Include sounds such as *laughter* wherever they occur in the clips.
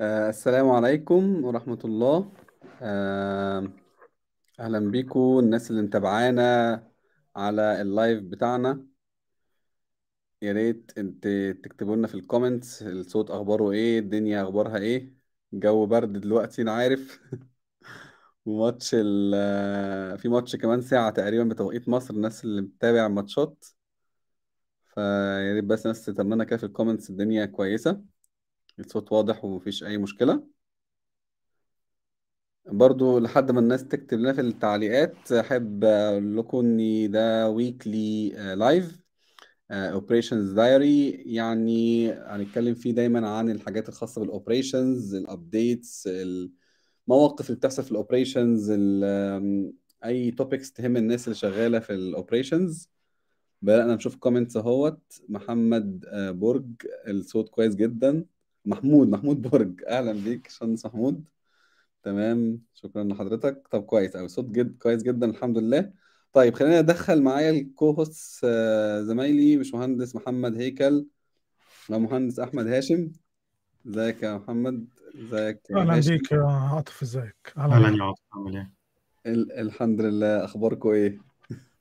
آه، السلام عليكم ورحمة الله. آه، أهلا بيكم الناس اللي متابعانا على ال live بتاعنا. يا ريت انت تكتبوا لنا في ال comments الصوت أخباره إيه الدنيا أخبارها إيه. الجو برد دلوقتي أنا عارف. *laughs* وماتش ال آه، في ماتش كمان ساعة تقريبا بتوقيت مصر الناس اللي بتتابع ماتشات فيا ريت بس الناس تتمنى كده في ال comments الدنيا كويسة. الصوت واضح ومفيش أي مشكلة. برضو لحد ما الناس تكتب لنا في التعليقات أحب أقول لكم إن ده weekly live operations diary يعني هنتكلم فيه دايما عن الحاجات الخاصة بال operations ال updates المواقف اللي بتحصل في ال operations أي topics تهم الناس اللي شغالة في ال operations بدأنا نشوف comments أهوت. محمد آه، برج الصوت كويس جدا. محمود محمود برج. أهلا بيك باشمهندس محمود. تمام. شكرا لحضرتك. طب كويس أوي. صوت جد كويس جدا الحمد لله. طيب خلينا ادخل معايا الكو هوست زمايلي باشمهندس محمد هيكل ومهندس أحمد هاشم. إزيك يا محمد؟ إزيك يا أهلا هاشم؟ بيك يا عاطف إزيك؟ أهلا يا عاطف عامل إيه؟ ال- الحمد لله. أخباركم إيه؟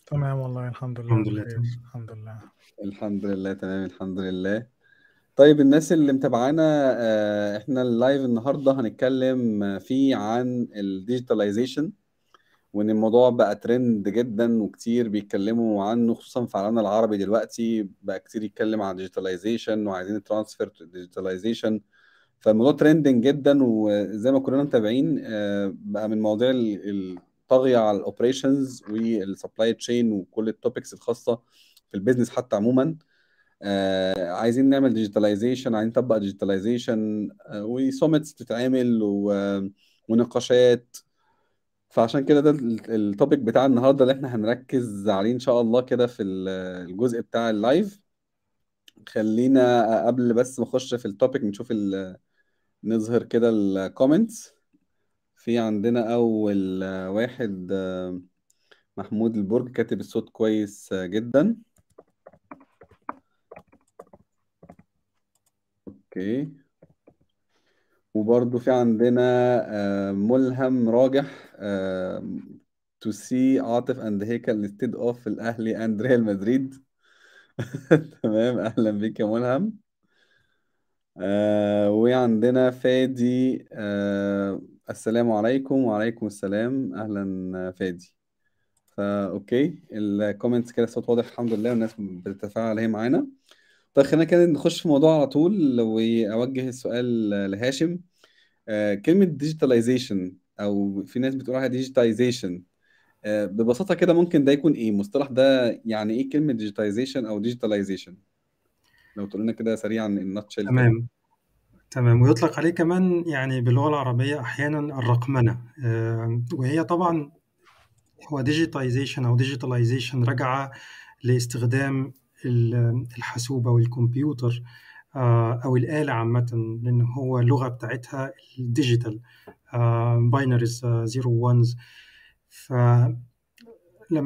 تمام والله الحمد لله الحمد لله بخير. تمام. الحمد لله. الحمد لله تمام الحمد لله. طيب الناس اللي متابعانا آه، إحنا ال live النهارده هنتكلم فيه عن ال digitalization وإن الموضوع بقى ترند جدا وكتير بيتكلموا عنه خصوصا في عالمنا العربي دلوقتي بقى كتير يتكلم عن digitalization وعايزين transfer digitalization فالموضوع trending جدا وزي ما كلنا متابعين آه، بقى من المواضيع ال- الطاغية على ال operations وال supply chain وكل ال topics الخاصة في ال business حتى عموما. آه، عايزين نعمل digitalization عايزين نطبق digitalization و summits بتتعمل و- ونقاشات. فعشان كده ده ال- ال topic بتاع النهارده اللي إحنا هنركز عليه إن شاء الله كده في ال- الجزء بتاع ال live خلينا قبل بس ما أخش في ال topic نشوف ال- نظهر كده ال comments في عندنا أول واحد آه، محمود البرج كاتب الصوت كويس آه، جدا. okay وبرضو في عندنا آه، ملهم راجح to see عاطف and هيكل instead of الأهلي and ريال مدريد. *laughs* تمام أهلا بك يا ملهم. آه وعندنا فادي آه السلام عليكم وعليكم السلام. أهلا فادي. فا okay ال comments كده الصوت واضح الحمد لله والناس بتتفاعل هي معانا. طيب خلينا كده نخش في الموضوع على طول وأوجه السؤال لهاشم. آه كلمة digitalization أو في ناس بتقول عليها digitization آه ببساطة كده ممكن ده يكون إيه؟ مصطلح ده يعني إيه كلمة digitization أو digitalization لو تقول لنا كده سريعا ال nutshell كده. تمام. تمام. ويطلق عليه كمان يعني باللغة العربية أحيانا الرقمنة. آه، وهي طبعا هو digitization أو digitalization رجع لاستخدام ال- الحاسوب أو الكمبيوتر آه، أو الآلة عامة لأن هو اللغة بتاعتها ال digital binaries zero ones. فلما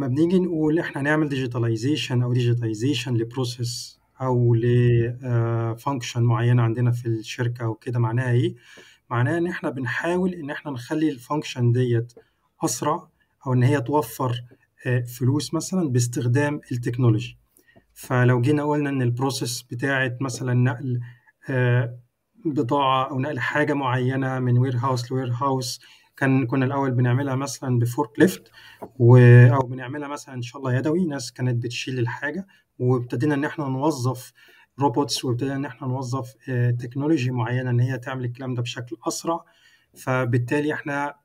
بنيجي نقول إحنا نعمل digitalization أو digitization ل process أو ل function معينة عندنا في الشركة وكده معناها إيه؟ معناها إن إحنا بنحاول إن إحنا نخلي ال function ديت أسرع أو إن هي توفر آه، فلوس مثلا باستخدام ال technology. فلو جينا قلنا إن ال process بتاعت مثلا نقل آه، بضاعة أو نقل حاجة معينة من warehouse ل warehouse كان كنا الأول بنعملها مثلا ب forklift و... أو بنعملها مثلا إن شاء الله يدوي ناس كانت بتشيل الحاجة وابتدينا إن إحنا نوظف robots وابتدينا إن إحنا نوظف آه، technology معينة إن هي تعمل الكلام ده بشكل أسرع. فبالتالي إحنا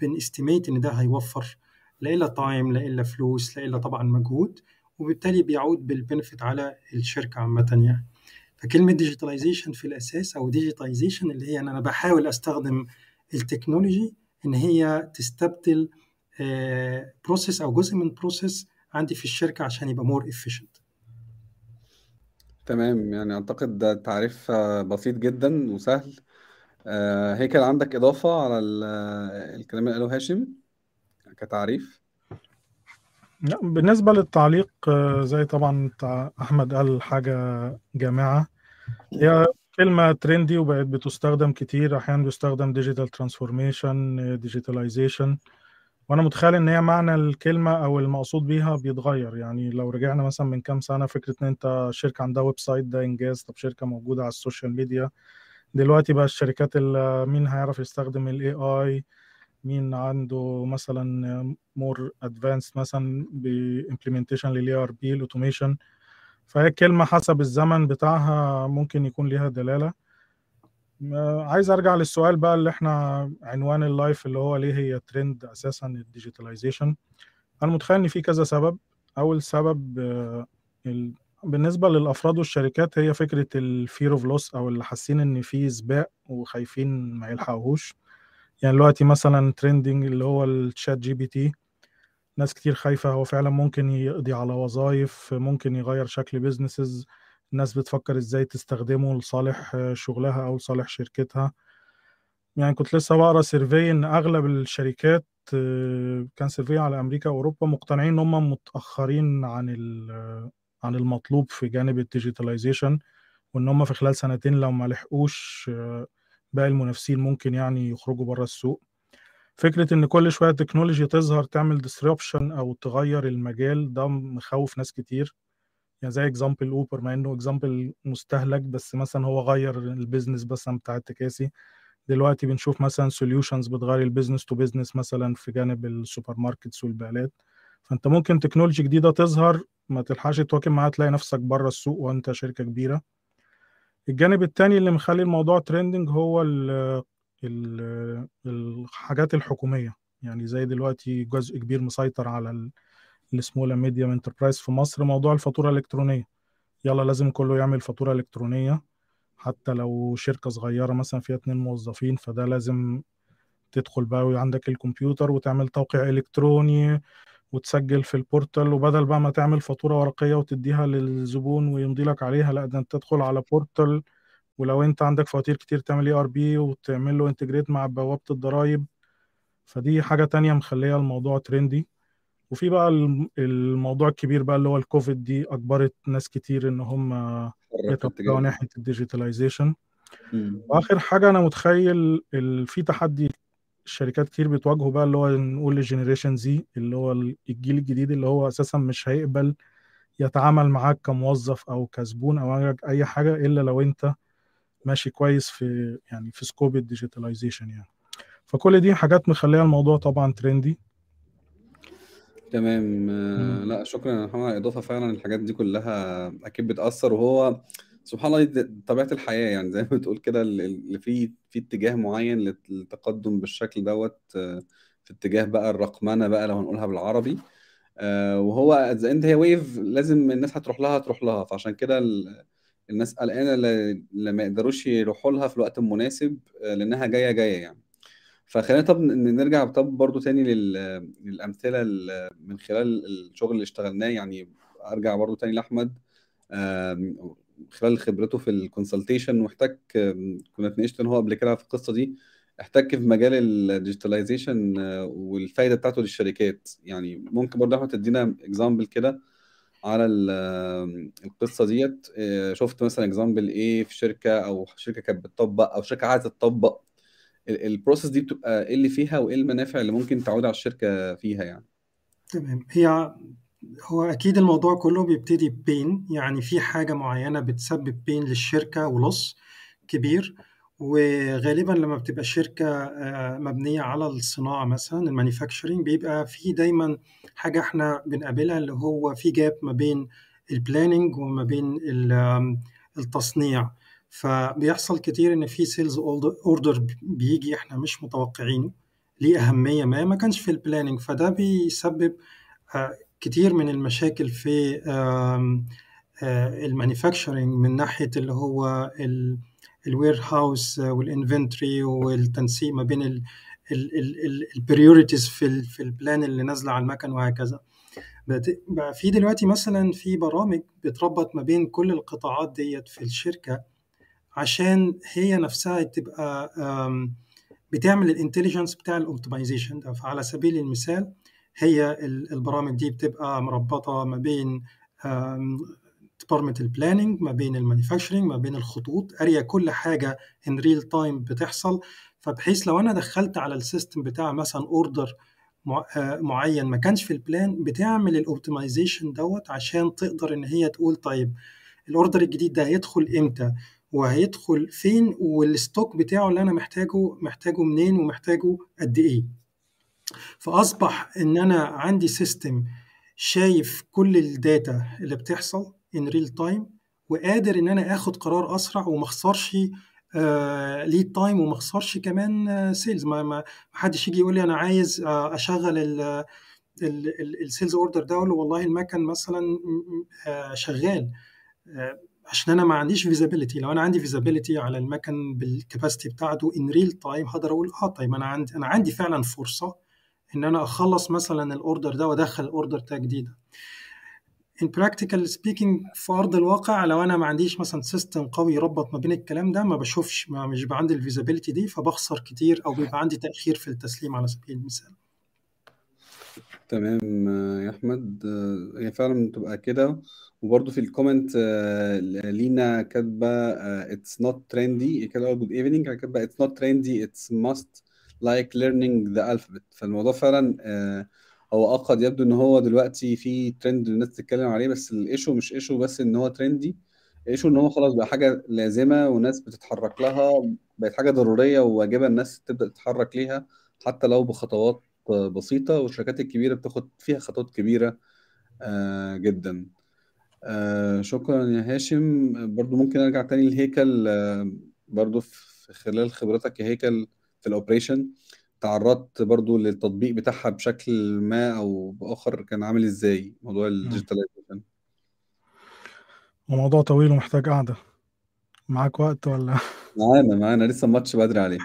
بن estimate ان ده هيوفر لا إلا تايم لا إلا فلوس لا إلا طبعا مجهود. وبالتالي بيعود بال benefit على الشركة عامة يعني. فكلمة digitalization في الأساس أو digitization اللي هي إن أنا بحاول أستخدم ال technology إن هي تستبدل process أو جزء من process عندي في الشركة عشان يبقى more efficient. تمام. يعني أعتقد ده تعريف آه، بسيط جدا وسهل. آه، هيكل عندك إضافة على ال- آه، الكلام اللي قاله هاشم كتعريف؟ بالنسبة للتعليق آه، زي طبعا أحمد قال حاجة جامعة. هي كلمة trendy وبقت بتستخدم كتير. أحيانا بيستخدم digital transformation digitalization وأنا متخيل إن هي معنى الكلمة أو المقصود بيها بيتغير. يعني لو رجعنا مثلا من كام سنة فكرة إن أنت شركة عندها website ده إنجاز طب شركة موجودة على ال social media. دلوقتي بقى الشركات اللي مين هيعرف يستخدم ال AI مين عنده مثلا more advanced مثلا ب implementation لل ERP ال automation فهي الكلمة حسب الزمن بتاعها ممكن يكون ليها دلالة. عايز أرجع للسؤال بقى اللي إحنا عنوان ال live اللي هو ليه هي ترند أساسا ال digitalization أنا متخيل إن في كذا سبب. أول سبب ال... بالنسبة للأفراد والشركات هي فكرة ال fear of loss أو اللي حاسين إن في سباق وخايفين ما يلحقوهوش. يعني دلوقتي مثلا trending اللي هو ال ChatGPT ناس كتير خايفة هو فعلا ممكن يقضي على وظائف ممكن يغير شكل businesses الناس بتفكر إزاي تستخدمه لصالح شغلها أو لصالح شركتها. يعني كنت لسه بقرأ survey إن أغلب الشركات كان survey على أمريكا وأوروبا مقتنعين إن هم متأخرين عن عن المطلوب في جانب ال digitalization وإن هم في خلال سنتين لو ما لحقوش باقي المنافسين ممكن يعني يخرجوا بره السوق. فكرة إن كل شوية technology تظهر تعمل disruption أو تغير المجال ده مخوف ناس كتير. يعني زي example اوبر مع إنه example مستهلك بس مثلا هو غير ال business مثلا بتاع التكاسي دلوقتي بنشوف مثلا solutions بتغير ال business to business مثلا في جانب ال supermarkets والبقالات فأنت ممكن technology جديدة تظهر ما تلحقش تواكب معاها تلاقي نفسك بره السوق وأنت شركة كبيرة. الجانب التاني اللي مخلي الموضوع trending هو ال ال الحاجات الحكومية. يعني زي دلوقتي جزء كبير مسيطر على ال small medium enterprise في مصر موضوع الفاتورة الإلكترونية. يلا لازم كله يعمل فاتورة إلكترونية. حتى لو شركة صغيرة مثلا فيها اتنين موظفين فده لازم تدخل بقى وعندك الكمبيوتر وتعمل توقيع إلكتروني. وتسجل في ال portal وبدل بقى ما تعمل فاتورة ورقية وتديها للزبون ويمضي لك عليها لأ ده أنت تدخل على portal ولو أنت عندك فواتير كتير تعمل ERP وتعمل له integrate مع بوابة الضرايب. فدي حاجة تانية مخلية الموضوع trendy وفي بقى الموضوع الكبير بقى اللي هو الكوفيد دي أجبرت ناس كتير إن هم يتوجهوا ناحية ال digitalization وآخر حاجة أنا متخيل في تحدي الشركات كتير بتواجهه بقى اللي هو نقول ال generation Z اللي هو الجيل الجديد اللي هو أساسا مش هيقبل يتعامل معاك كموظف أو كزبون أو اي حاجة إلا لو أنت ماشي كويس في يعني في scope ال digitalization يعني. فكل دي حاجات مخلية الموضوع طبعا trendy تمام. آه لا شكرا. يا محمد إضافة فعلا الحاجات دي كلها أكيد بتأثر وهو سبحان الله طبيعة الحياة يعني زي ما بتقول كده اللي في في اتجاه معين للتقدم بالشكل دوت في اتجاه بقى الرقمنة بقى لو هنقولها بالعربي. وهو at the end هي wave لازم الناس هتروح لها تروح لها. فعشان كده الناس قلقانة اللي ما يقدروش يروحوا لها في الوقت المناسب لأنها جاية جاية يعني. فخلينا طب نرجع طب برضو تاني للأمثلة من خلال الشغل اللي اشتغلناه. يعني أرجع برضو تاني لأحمد. خلال خبرته في ال consultation واحتك كنا اتناقشت ان هو قبل كده في القصة دي احتك في مجال ال digitalization والفايدة بتاعته للشركات. يعني ممكن برضه أحمد تدينا example كده على القصة ديت. شفت مثلا example إيه في شركة أو شركة كانت بتطبق أو شركة عايزة تطبق ال process دي بتبقى إيه اللي فيها وإيه المنافع اللي ممكن تعود على الشركة فيها يعني؟ تمام. هي هو أكيد الموضوع كله بيبتدي ب pain يعني في حاجة معينة بتسبب pain للشركة و loss كبير وغالبا لما بتبقى شركة مبنية على الصناعة مثلا ال manufacturing بيبقى في دايما حاجة إحنا بنقابلها اللي هو في gap ما بين ال planning وما بين التصنيع. فبيحصل كتير إن في sales order بيجي إحنا مش متوقعينه ليه أهمية ما؟ ما كانش في ال planning فده بيسبب كتير من المشاكل في ال manufacturing من ناحية اللي هو ال warehouse وال inventory والتنسيق ما بين ال priorities في في ال plan اللي نازلة على المكن وهكذا. بقى في دلوقتي مثلا في برامج بتربط ما بين كل القطاعات ديت في الشركة عشان هي نفسها تبقى بتعمل ال intelligence بتاع ال optimization ده. فعلى سبيل المثال هي البرامج دي بتبقى مربطة ما بين departmental planning ما بين ال manufacturing ما بين الخطوط area كل حاجة in real time بتحصل. فبحيث لو أنا دخلت على ال system بتاع مثلا order معين ما كانش في ال plan بتعمل ال optimization دوت عشان تقدر إن هي تقول طيب ال order الجديد ده هيدخل إمتى؟ وهيدخل فين؟ وال stock بتاعه اللي أنا محتاجه محتاجه منين؟ ومحتاجه قد إيه؟ فأصبح إن أنا عندي system شايف كل ال data اللي بتحصل in real time وقادر إن أنا آخد قرار أسرع وما أخسرش lead time وما أخسرش كمان sales ما ما حدش يجي يقول لي أنا عايز آه أشغل ال sales order ده والله المكن مثلا آه شغال آه عشان أنا ما عنديش visibility لو أنا عندي visibility على المكن بال capacity بتاعته in real time هقدر أقول آه طيب أنا عندي أنا عندي فعلا فرصة إن أنا أخلص مثلا ال order ده وأدخل ال order ده جديدة. In practical speaking في أرض الواقع لو أنا ما عنديش مثلا system قوي يربط ما بين الكلام ده ما بشوفش ما مش بيبقى عندي ال visibility دي فبخسر كتير أو بيبقى عندي تأخير في التسليم على سبيل المثال. تمام يا أحمد. هي فعلا بتبقى كده. وبرده في ال comment لينا كاتبة it's not trendy كده good evening كاتبة it's not trendy it's must like learning the alphabet فالموضوع فعلا هو آه قد يبدو إن هو دلوقتي في ترند الناس تتكلم عليه بس ال issue مش issue بس إن هو trendy issue إن هو خلاص بقى حاجة لازمة وناس بتتحرك لها بقت حاجة ضرورية وواجبة الناس تبدأ تتحرك ليها حتى لو بخطوات بسيطة. والشركات الكبيرة بتاخد فيها خطوات كبيرة آه جدا. آه شكرا يا هاشم. برضو ممكن أرجع تاني لهيكل آه برضو في خلال خبرتك يا هيكل. في ال operation. تعرضت برضو للتطبيق بتاعها بشكل ما أو بآخر كان عامل إزاي موضوع ال digitalization وموضوع طويل ومحتاج قعدة. معاك وقت ولا؟ معانا معانا. لسه الماتش بدري عليه.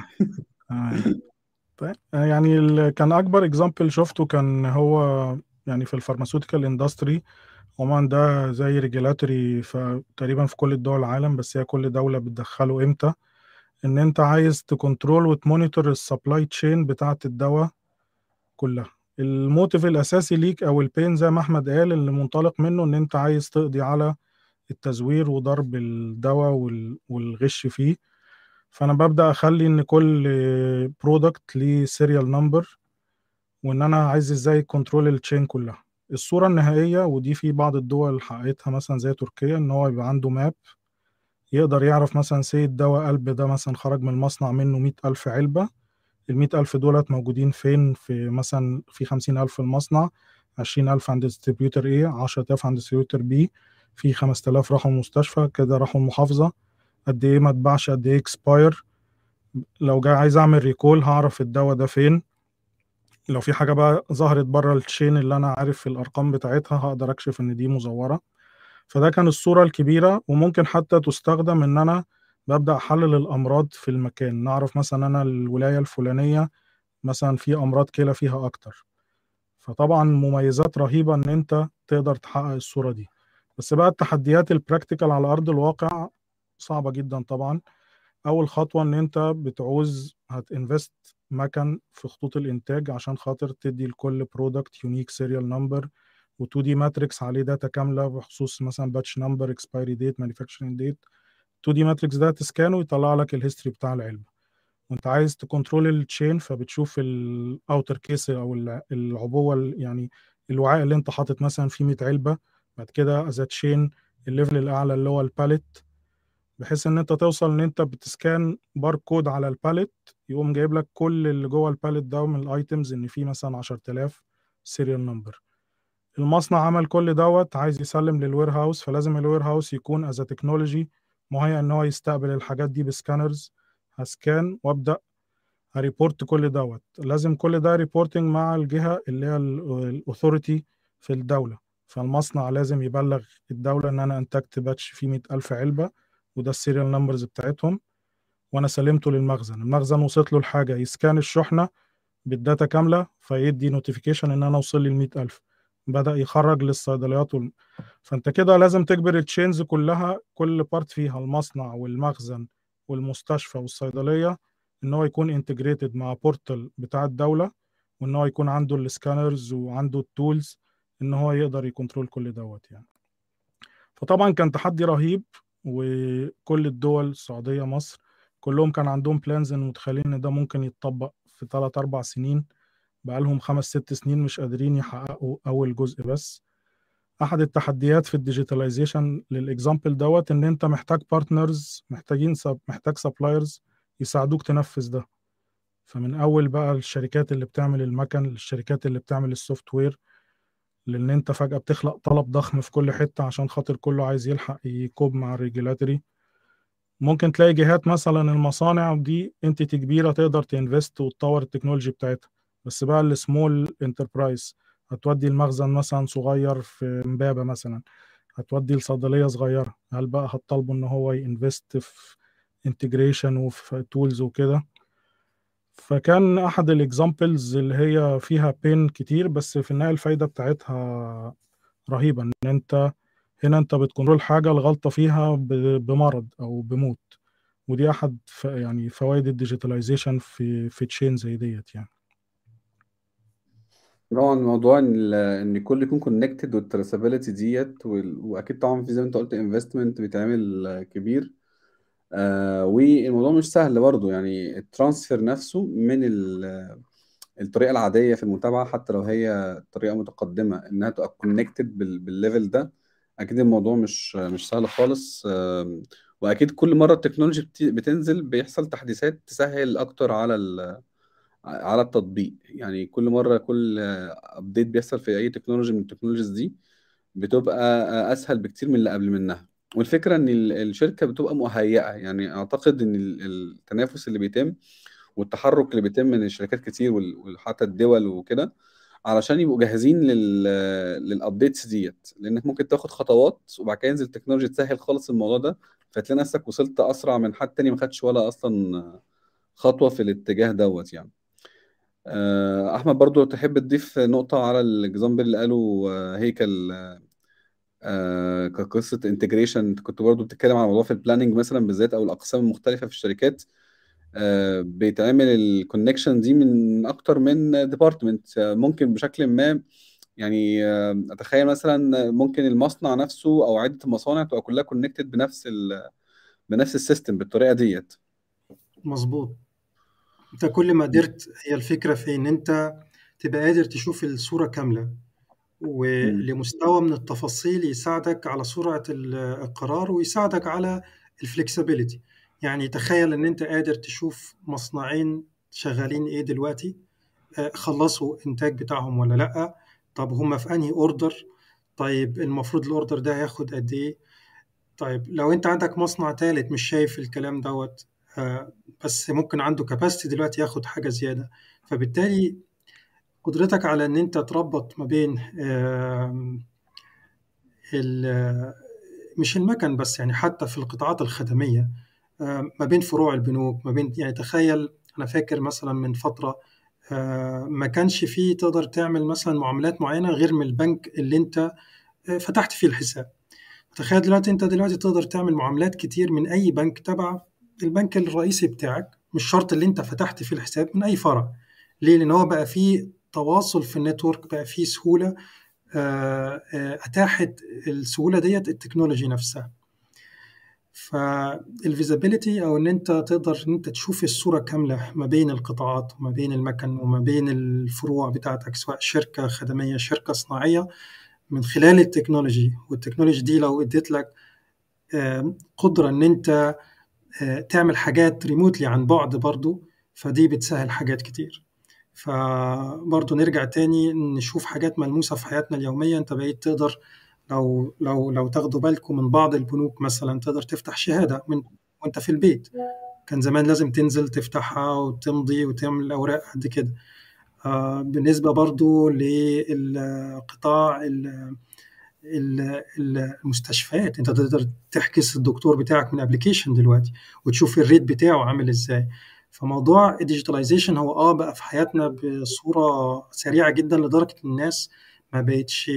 طيب يعني ال- كان أكبر example شفته كان هو يعني في ال pharmaceutical industry عموما ده زي regulatory تقريبا في كل الدول العالم بس هي كل دولة بتدخله إمتى؟ إن أنت عايز ت control وت monitor ال supply chain بتاعة الدواء كلها. ال motive الأساسي ليك أو ال pain زي ما أحمد قال اللي منطلق منه إن أنت عايز تقضي على التزوير وضرب الدواء وال- والغش فيه. فأنا ببدأ أخلي إن كل product ليه serial number وإن أنا عايز إزاي control ال chain كلها. الصورة النهائية ودي في بعض الدول حققتها مثلا زي تركيا إن هو يبقى عنده map يقدر يعرف مثلا say الدواء قلب ده مثلا خرج من المصنع منه مئة ألف علبة المئة ألف دولت موجودين فين؟ في مثلا في خمسين ألف المصنع عشرين ألف عند distributor A عشرة آلاف عند distributor B في خمسة آلاف راحوا المستشفى كده راحوا المحافظة. قد إيه ما اتباعش قد إيه expire لو جاي عايز أعمل recall هعرف الدواء ده فين. لو في حاجة بقى ظهرت بره التشين اللي أنا عارف الأرقام بتاعتها هقدر أكشف إن دي مزورة. فده كان الصورة الكبيرة وممكن حتى تستخدم إن أنا ببدأ أحلل الأمراض في المكان. نعرف مثلا أنا الولاية الفلانية مثلا في أمراض كلى فيها أكتر. فطبعا مميزات رهيبة إن أنت تقدر تحقق الصورة دي. بس بقى التحديات البراكتيكال على أرض الواقع صعبة جدا طبعا. أول خطوة إن أنت بتعوز هتنفست مكن في خطوط الإنتاج عشان خاطر تدي لكل product unique serial number و 2D matrix عليه data كاملة بخصوص مثلا batch number expiry date manufacturing date 2D matrix ده ت scan ه ويطلع لك ال history بتاع العلبه وانت عايز ت control ال chain فبتشوف ال outer case أو العبوة يعني الوعاء اللي انت حاطط مثلا فيه 100 علبة. بعد كده as chain ال level الأعلى اللي هو ال pallet بحيث إن انت توصل إن انت بت scan باركود على ال pallet يقوم جايب لك كل اللي جوه ال pallet ده من ال items إن فيه مثلا 10000 serial number المصنع عمل كل دوت عايز يسلم لل warehouse فلازم ال warehouse يكون as technology مهيأ إن هو يستقبل الحاجات دي ب scanners ه scan وأبدأ ه report كل دوت. لازم كل ده reporting مع الجهة اللي هي ال authority في الدولة. فالمصنع لازم يبلغ الدولة إن أنا انتجت batch فيه 100000 علبة وده ال serial numbers بتاعتهم وأنا سلمته للمخزن. المخزن وصلت له الحاجة. ي scan الشحنة بال data كاملة فيدي notification إن أنا وصل لي ال 100000 بدأ يخرج للصيدليات وال... فأنت كده لازم تجبر ال chains كلها كل part فيها المصنع والمخزن والمستشفى والصيدلية إن هو يكون integrated مع portal بتاع الدولة وإن هو يكون عنده ال scanners وعنده ال tools إن هو يقدر ي control كل دوت يعني. فطبعا كان تحدي رهيب وكل الدول السعودية مصر كلهم كان عندهم plans ان متخيلين إن ده ممكن يتطبق في 3 4 سنين. بقالهم خمس ست سنين مش قادرين يحققوا أول جزء بس. أحد التحديات في ال digitalization لل example دوت إن أنت محتاج partners محتاجين sup محتاج suppliers يساعدوك تنفذ ده. فمن أول بقى الشركات اللي بتعمل المكن للشركات اللي بتعمل ال software لأن أنت فجأة بتخلق طلب ضخم في كل حتة عشان خاطر كله عايز يلحق ي cope مع ال regulatory ممكن تلاقي جهات مثلا المصانع دي entity كبيرة تقدر ت invest وتطور ال technology بتاعتها. بس بقى ال small enterprise هتودي المخزن مثلا صغير في امبابة مثلا هتودي الصيدلية صغيرة هل بقى هتطالبه إن هو ي invest في integration وفي tools وكده؟ فكان أحد ال examples اللي هي فيها pain كتير بس في النهاية الفايدة بتاعتها رهيبة إن أنت هنا أنت بت control حاجة الغلطة فيها بمرض أو بموت. ودي أحد يعني فوائد ال digitalization في في chain زي ديت يعني. طبعا موضوع إن إن كل يكون connected وال traceability ديت وأكيد طبعا في زي ما أنت قلت investment بيتعمل كبير. آه والموضوع مش سهل برضو يعني ال transfer نفسه من الطريقة العادية في المتابعة حتى لو هي طريقة متقدمة إنها تبقى connected بال level ده أكيد الموضوع مش مش سهل خالص. آه وأكيد كل مرة ال technology بتنزل بيحصل تحديثات تسهل أكتر على على التطبيق. يعني كل مرة كل update بيحصل في أي technology من ال technologies دي بتبقى أسهل بكتير من اللي قبل منها. والفكرة إن الشركة بتبقى مهيئة. يعني أعتقد إن التنافس اللي بيتم والتحرك اللي بيتم من الشركات كتير وحتى الدول وكده علشان يبقوا جاهزين لل للابديتس ديت. لأنك ممكن تاخد خطوات وبعد كده ينزل التكنولوجيا تسهل خالص الموضوع ده فتلاقي نفسك وصلت أسرع من حد تاني ما خدش ولا أصلا خطوة في الاتجاه دوت يعني. أحمد برضو تحب تضيف نقطة على ال example اللي قاله هيكل آه كقصة integration انت كنت برضو بتتكلم عن موضوع في ال planning مثلا بالذات أو الأقسام المختلفة في الشركات. آه بيتعمل ال connection دي من أكتر من department آه ممكن بشكل ما يعني آه أتخيل مثلا ممكن المصنع نفسه أو عدة المصانع تبقى كلها connected بنفس ال بنفس ال system بالطريقة ديت. مظبوط. انت كل ما قدرت هي الفكرة في إن أنت تبقى قادر تشوف الصورة كاملة ولمستوى من التفاصيل يساعدك على سرعة القرار ويساعدك على ال flexibility يعني تخيل إن أنت قادر تشوف مصنعين شغالين إيه دلوقتي خلصوا إنتاج بتاعهم ولا لأ؟ طب هم في أنهي order طيب المفروض ال order ده هياخد قد إيه؟ طيب لو أنت عندك مصنع ثالث مش شايف الكلام دوت بس ممكن عنده كاباسيتي دلوقتي ياخد حاجة زيادة. فبالتالي قدرتك على إن أنت تربط ما بين مش المكن بس يعني حتى في القطاعات الخدمية ما بين فروع البنوك ما بين يعني تخيل أنا فاكر مثلا من فترة ما كانش فيه تقدر تعمل مثلا معاملات معينة غير من البنك اللي أنت فتحت فيه الحساب. تخيل دلوقتي أنت دلوقتي تقدر تعمل معاملات كتير من أي بنك تبع البنك الرئيسي بتاعك مش شرط اللي انت فتحت فيه الحساب من أي فرع. ليه؟ لأن هو بقى فيه تواصل في ال network بقى فيه سهولة أتاحت السهولة ديت ال technology نفسها. فال visibility أو إن أنت تقدر إن أنت تشوف الصورة كاملة ما بين القطاعات وما بين المكن وما بين الفروع بتاعتك سواء شركة خدمية شركة صناعية من خلال ال technology. وال technology دي لو اديت لك قدرة إن أنت تعمل حاجات remotely عن بعد برضو فدي بتسهل حاجات كتير. فبرضه نرجع تاني نشوف حاجات ملموسة في حياتنا اليومية. انت بقيت تقدر لو لو لو تاخدوا بالكم من بعض البنوك مثلا تقدر تفتح شهادة من وانت في البيت. كان زمان لازم تنزل تفتحها وتمضي وتعمل أوراق قد كده. آه بالنسبة برضو للقطاع المستشفيات. انت تقدر تحجز الدكتور بتاعك من application دلوقتي وتشوف ال rate بتاعه عامل إزاي. فموضوع ال digitalization هو آه بقى في حياتنا بصورة سريعة جدا لدرجة الناس ما بقتش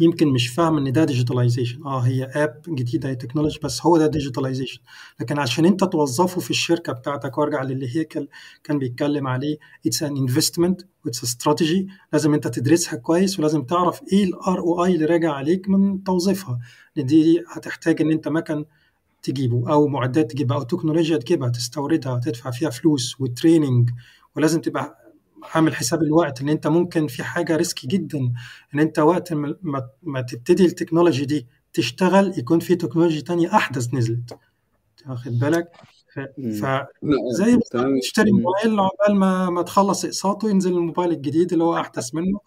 يمكن مش فاهم إن ده digitalization آه هي اب جديدة هي technology بس هو ده digitalization لكن عشان أنت توظفه في الشركة بتاعتك وأرجع للي هيكل كان بيتكلم عليه it's an investment و it's strategy لازم أنت تدرسها كويس ولازم تعرف إيه ال ROI اللي راجع عليك من توظيفها. لأن دي هتحتاج إن أنت مكن تجيبه أو معدات تجيبها أو technology ا تجيبها تستوردها تدفع فيها فلوس و training ولازم تبقى عامل حساب الوقت إن أنت ممكن في حاجة risky جدا إن أنت وقت ما, ما تبتدي ال technology دي تشتغل يكون في technology تانية أحدث نزلت. واخد بالك؟ ف... زي تشتري موبايل عقبال ما ما تخلص إقساطه ينزل الموبايل الجديد اللي هو أحدث منه.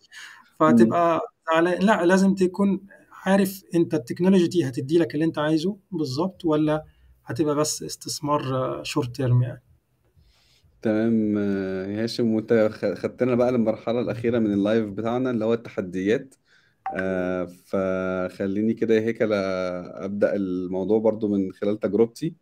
فتبقى على... لا لازم تكون عارف أنت ال technology دي هتدي لك اللي أنت عايزه بالظبط ولا هتبقى بس استثمار short term يعني. تمام يا هاشم وانت خدتنا بقى للمرحلة الأخيرة من ال live بتاعنا اللي هو التحديات. آه فخليني كده هيكل أبدأ الموضوع برضو من خلال تجربتي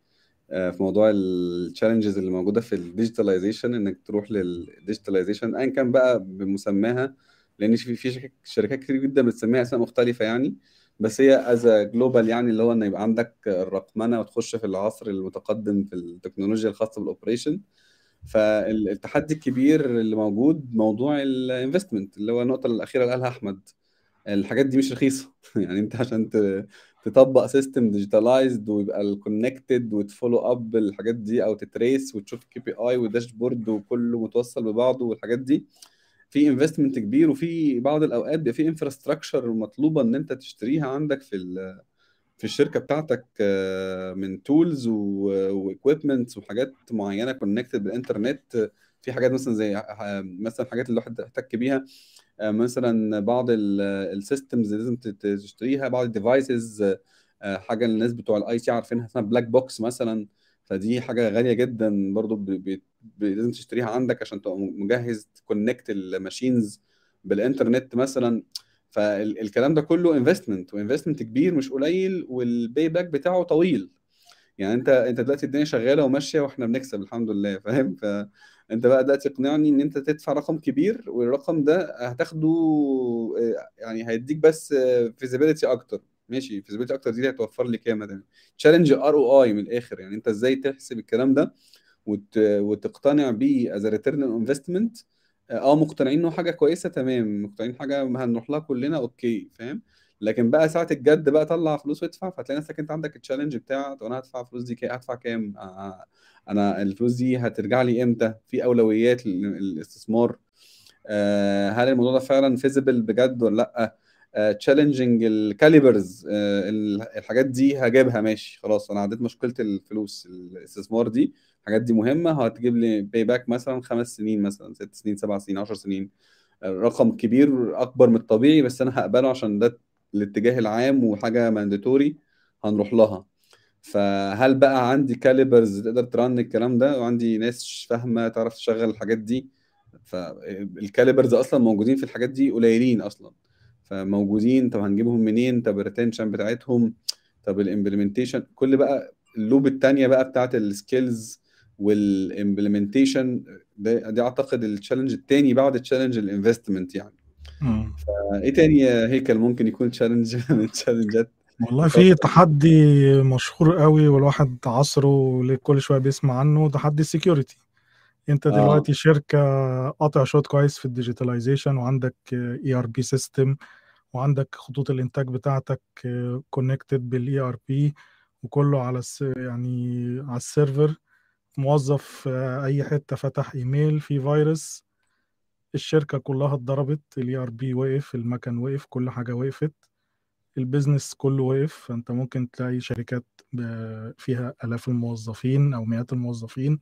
آه في موضوع ال challenges اللي موجودة في ال digitalization إنك تروح لل digitalization ايا كان بقى بمسماها لأن في في شركات كتير جدا بتسميها أسماء مختلفة يعني بس هي as global يعني اللي هو إن يبقى عندك الرقمنة وتخش في العصر المتقدم في التكنولوجيا الخاصة بال operation فالتحدي الكبير اللي موجود موضوع ال investment اللي هو النقطة الأخيرة اللي قالها أحمد. الحاجات دي مش رخيصة. *laughs* يعني أنت عشان تطبق system digitalized ويبقى ال connected وت follow up الحاجات دي أو ت trace وتشوف KPI و dashboard وكله متوصل ببعضه والحاجات دي في investment كبير وفي بعض الأوقات بيبقى في infrastructure مطلوبة إن أنت تشتريها عندك في في الشركة بتاعتك من tools و equipments وحاجات معينة connected بالإنترنت في حاجات مثلا زي مثلا حاجات اللي الواحد احتك بيها مثلا بعض ال systems لازم تشتريها بعض ال devices حاجة الناس بتوع ال IT عارفينها اسمها black box مثلا فدي حاجة غالية جدا برضو. لازم تشتريها عندك عشان تبقى مجهز ت connect ال machines بالإنترنت مثلا فالكلام ده كله investment و investment كبير مش قليل وال payback بتاعه طويل. يعني انت انت دلوقتي الدنيا شغالة وماشية وإحنا بنكسب الحمد لله فاهم؟ فانت بقى دلوقتي تقنعني ان انت تدفع رقم كبير والرقم ده هتاخده يعني هيديك بس visibility أكتر. ماشي؟ visibility أكتر دي هتوفر لي كام ده challenge ROI من الآخر. يعني انت إزاي تحسب الكلام ده وت... وتقتنع بيه as return investment آه مقتنعين إنه حاجة كويسة تمام. مقتنعين حاجة هنروح لها كلنا okay فاهم؟ لكن بقى ساعة الجد بقى طلع فلوس وادفع فتلاقي نفسك أنت عندك ال challenge بتاع طب أنا هدفع فلوس دي كام؟ هدفع كام؟ آه أنا الفلوس دي هترجع لي إمتى؟ في أولويات للاستثمار. آه هل الموضوع ده فعلا feasible بجد ولا لأ؟ challenging ال calibers الحاجات دي هجيبها ماشي خلاص أنا عديت مشكلة الفلوس الاستثمار دي الحاجات دي مهمة هتجيب لي payback مثلا خمس سنين مثلا ست سنين سبع سنين 10 سنين رقم كبير أكبر من الطبيعي بس أنا هقبله عشان ده الاتجاه العام وحاجة mandatory هنروح لها. فهل بقى عندي calibers تقدر ت run الكلام ده؟ وعندي ناس فاهمة تعرف تشغل الحاجات دي. فال calibers أصلا موجودين في الحاجات دي قليلين أصلا. فموجودين طب هنجيبهم منين؟ طب ال retention بتاعتهم؟ طب ال implementation كل بقى ال loop التانية بقى بتاعت ال skills وال implementation دي أعتقد ال challenge التاني بعد challenge ال investment يعني. فإيه تاني هيكل؟ ممكن يكون challenge *laughs* من ال challenge ات والله في تحدي مشهور قوي والواحد عاصره كل شوية بيسمع عنه تحدي ال security أنت دلوقتي آه. شركة قاطع شوط كويس في ال digitalization وعندك ERP system وعندك خطوط الإنتاج بتاعتك connected بال ERP وكله على يعني على ال server موظف أي حتة فتح إيميل في فيروس الشركة كلها اتضربت ال ERP وقف المكن وقف كل حاجة وقفت ال business كله وقف فأنت ممكن تلاقي شركات فيها آلاف الموظفين أو مئات الموظفين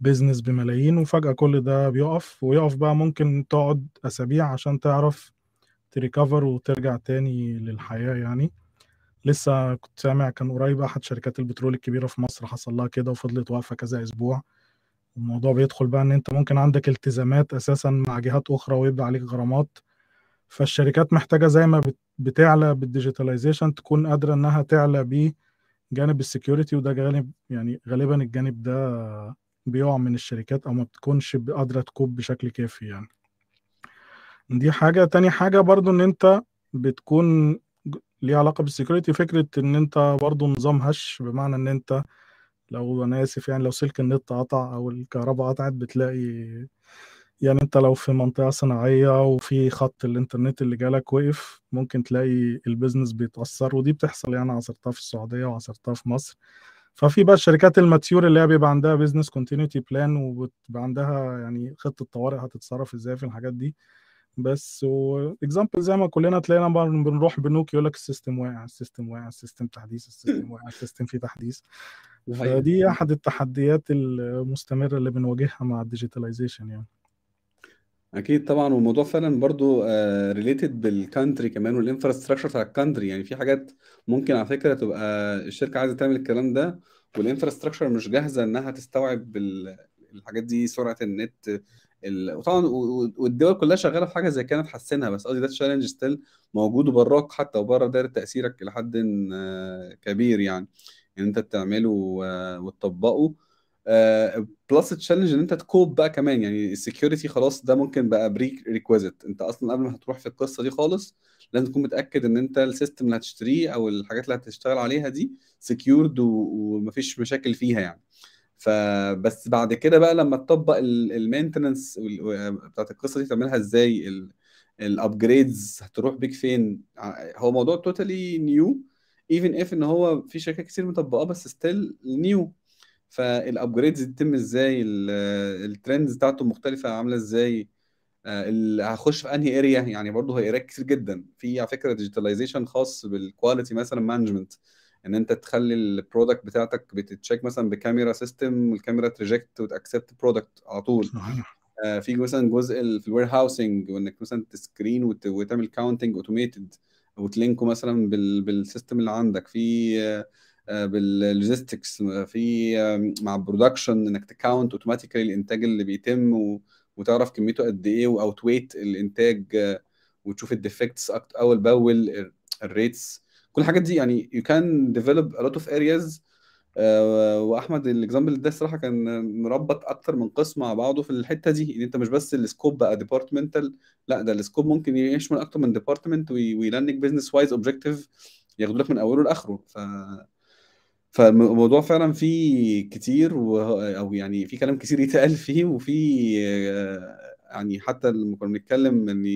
بيزنس بملايين وفجأة كل ده بيقف ويقف بقى ممكن تقعد أسابيع عشان تعرف تريكفر وترجع تاني للحياة يعني. لسه كنت سامع كان قريب أحد شركات البترول الكبيرة في مصر حصل لها كده وفضلت واقفة كذا أسبوع. الموضوع بيدخل بقى إن أنت ممكن عندك التزامات أساسا مع جهات أخرى ويبقى عليك غرامات. فالشركات محتاجة زي ما بتعلى بال digitalization تكون قادرة إنها تعلى بجانب ال security وده جانب يعني غالبا الجانب ده بيقع من الشركات أو ما بتكونش قادرة ت cope بشكل كافي يعني. دي حاجة. تاني حاجة برضو إن أنت بتكون ليها علاقة بال security فكرة إن أنت برضو نظام هش بمعنى إن أنت لو أنا آسف يعني لو سلك النت قطع أو الكهرباء قطعت بتلاقي يعني انت لو في منطقة صناعية وفي خط الإنترنت اللي جالك وقف ممكن تلاقي ال business بيتأثر ودي بتحصل يعني عاصرتها في السعودية وعاصرتها في مصر. ففي بقى الشركات ال mature اللي هي بيبقى عندها business continuity plan وبيبقى عندها يعني خطة طوارئ هتتصرف إزاي في الحاجات دي. بس و example زي ما كلنا تلاقينا بنروح بنوك يقول لك ال system واقع ال system واقع ال system تحديث ال system واقع ال system فيه تحديث. دي *laughs* حقيقة فدي أحد التحديات المستمرة اللي بنواجهها مع ال digitalization يعني. أكيد طبعا والموضوع فعلا برضو related بال country كمان وال infrastructure بتاع ال country يعني في حاجات ممكن على فكرة تبقى الشركة عايزة تعمل الكلام ده وال infrastructure مش جاهزة إنها تستوعب ال- الحاجات دي سرعة النت ال... وطبعا والدول كلها شغالة في حاجة زي كده تحسنها بس قصدي ده challenge still موجود وبراك حتى وبره دايرة تأثيرك لحد آه، كبير يعني. ان أنت تعمله آه، وتطبقه. plus challenge إن أنت ت cope بقى كمان. يعني ال security خلاص ده ممكن بقى prerequisite أنت أصلا قبل ما هتروح في القصة دي خالص لازم تكون متأكد إن أنت ال system اللي هتشتريه أو الحاجات اللي هتشتغل عليها دي secured ومفيش مشاكل فيها يعني. فبس بعد كده بقى لما تطبق ال maintenance بتاعت القصة دي تعملها إزاي ال upgrades هتروح بيك فين؟ هو موضوع totally new even if إن هو في شركات كتير مطبقاه بس still new فال upgrades تتم إزاي؟ ال trends بتاعته مختلفة عاملة إزاي؟ آه، هخش في أنهي area يعني برضه هي اريات كتير جدا. في على فكرة digitalization خاص بال quality مثلا management إن أنت تخلي ال product بتاعتك بتت check مثلا بكاميرا system والكاميرا ت reject وت accept product على طول. صحيح. آه، في مثلا جزء في ال warehousing وإنك مثلا ت screen وت- وتعمل counting automated وت link ه مثلا بال بال system اللي عندك. في بال logistics في آه، مع ال production إنك ت count automatically الإنتاج اللي بيتم وتعرف كميته قد إيه واوت ويت الإنتاج آه، وتشوف ال defects اول باول ال rates كل الحاجات دي يعني can develop a lot of areas. آه، وأحمد ال example ده الصراحه كان مربط أكتر من قسم مع بعضه في الحتة دي إن أنت مش بس ال scope بقى departmental لأ ده ال scope ممكن يشمل أكتر من department وي link business wise objective ياخدوا لك من أوله لآخره. ف فالموضوع فعلا فيه كتير و... أو يعني في كلام كتير يتقال فيه وفي آه، يعني حتى لما كنا بنتكلم إن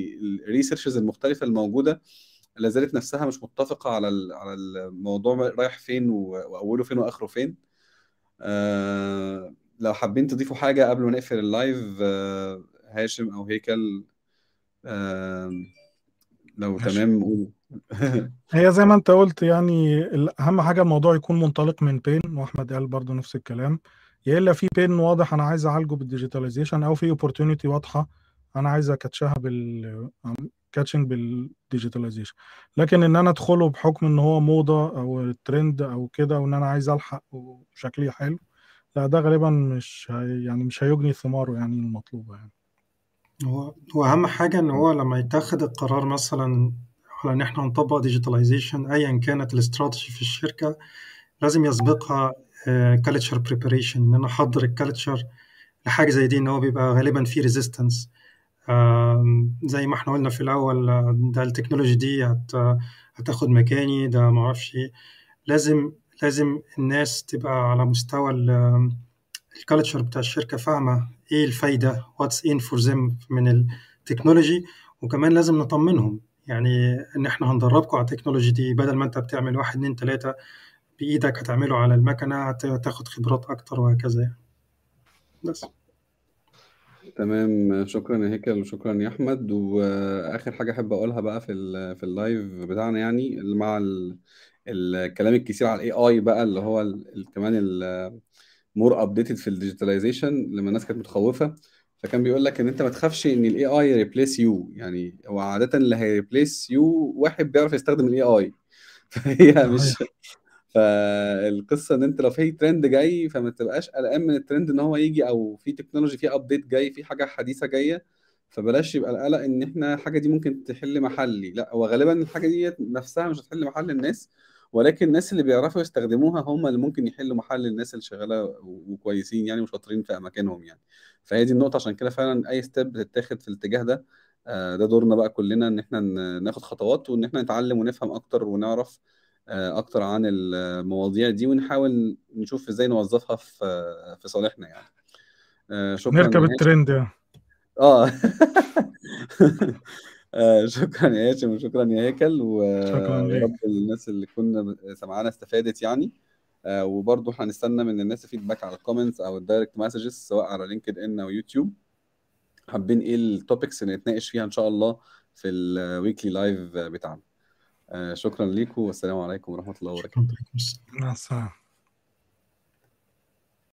ال researches المختلفة الموجودة لا زالت نفسها مش متفقة على ال- على الموضوع رايح فين و- وأوله فين وآخره فين. آه لو حابين تضيفوا حاجة قبل ما نقفل ال live آه هاشم أو هيكل آه لو ماشي تمام قولوا هي زي ما انت قلت يعني أهم حاجة الموضوع يكون منطلق من pain وأحمد قال برضو نفس الكلام. يا إما في pain واضح أنا عايز أعالجه بال digitalization أو في opportunity واضحة أنا عايز أ catch ها بال catching بال digitalization لكن إن أنا أدخله بحكم إن هو موضة أو ترند أو كده وإن أنا عايز ألحق وشكلي حلو لا ده غالبا مش هي يعني مش هيجني ثماره يعني المطلوبة يعني. هو هو أهم حاجة إن هو لما يتاخد القرار مثلا على إن إحنا نطبق digitalization أيا كانت الاستراتيجي في الشركة لازم يسبقها culture preparation إن أنا أحضر ال culture لحاجة زي دي إن هو بيبقى غالبا في resistance زي ما إحنا قلنا في الأول آه، ده التكنولوجي دي هت هتاخد مكاني ده معرفش إيه. لازم لازم الناس تبقى على مستوى ال culture بتاع الشركة فاهمة إيه الفايدة what's in for them من التكنولوجي وكمان لازم نطمنهم. يعني إن إحنا هندربكم على التكنولوجي دي بدل ما أنت بتعمل واحد اتنين تلاتة بإيدك هتعمله على المكنة هت- هتاخد خبرات أكتر وهكذا يعني. بس. تمام. شكرا يا هيكل وشكرا يا أحمد. وآخر حاجة أحب أقولها بقى في في ال live بتاعنا يعني مع ال الكلام الكثير على ال AI بقى اللي هو كمان ال more updated في ال digitalization لما الناس كانت متخوفة. فكان بيقول لك إن أنت ما تخافش إن ال AI replace you يعني هو عادة اللي هي replace you واحد بيعرف يستخدم ال AI *laughs* فهي مش فالقصة إن أنت لو في ترند جاي فما تبقاش قلقان من الترند إن هو يجي أو في تكنولوجي في update جاي في حاجة حديثة جاية. فبلاش يبقى القلق إن إحنا الحاجة دي ممكن تحل محلي. لأ هو غالبا الحاجة دي نفسها مش هتحل محل الناس. ولكن الناس اللي بيعرفوا يستخدموها هم اللي ممكن يحلوا محل الناس اللي شغالة وكويسين يعني وشاطرين في اماكنهم يعني. فهي دي النقطة عشان كده فعلا أي ستيب بتتاخد في الاتجاه ده آه، ده دورنا بقى كلنا إن إحنا ناخد خطوات وإن إحنا نتعلم ونفهم أكتر ونعرف آه، أكتر عن المواضيع دي ونحاول نشوف إزاي نوظفها في في صالحنا يعني. آه، شكرا نركب الترند يعني. آه. *laughs* آه، *laughs* شكرا يا هاشم وشكرا يا هيكل شكرا و- ليك. ويا رب الناس اللي كنا سمعانا استفادت يعني. آه، وبرضه هنستنى من الناس feedback على ال comments أو ال direct messages سواء على LinkedIn أو يوتيوب حابين إيه ال topics اللي نتناقش فيها إن شاء الله في ال weekly live بتاعنا. آه، شكرا ليكم والسلام عليكم ورحمة الله وبركاته. مع السلامة.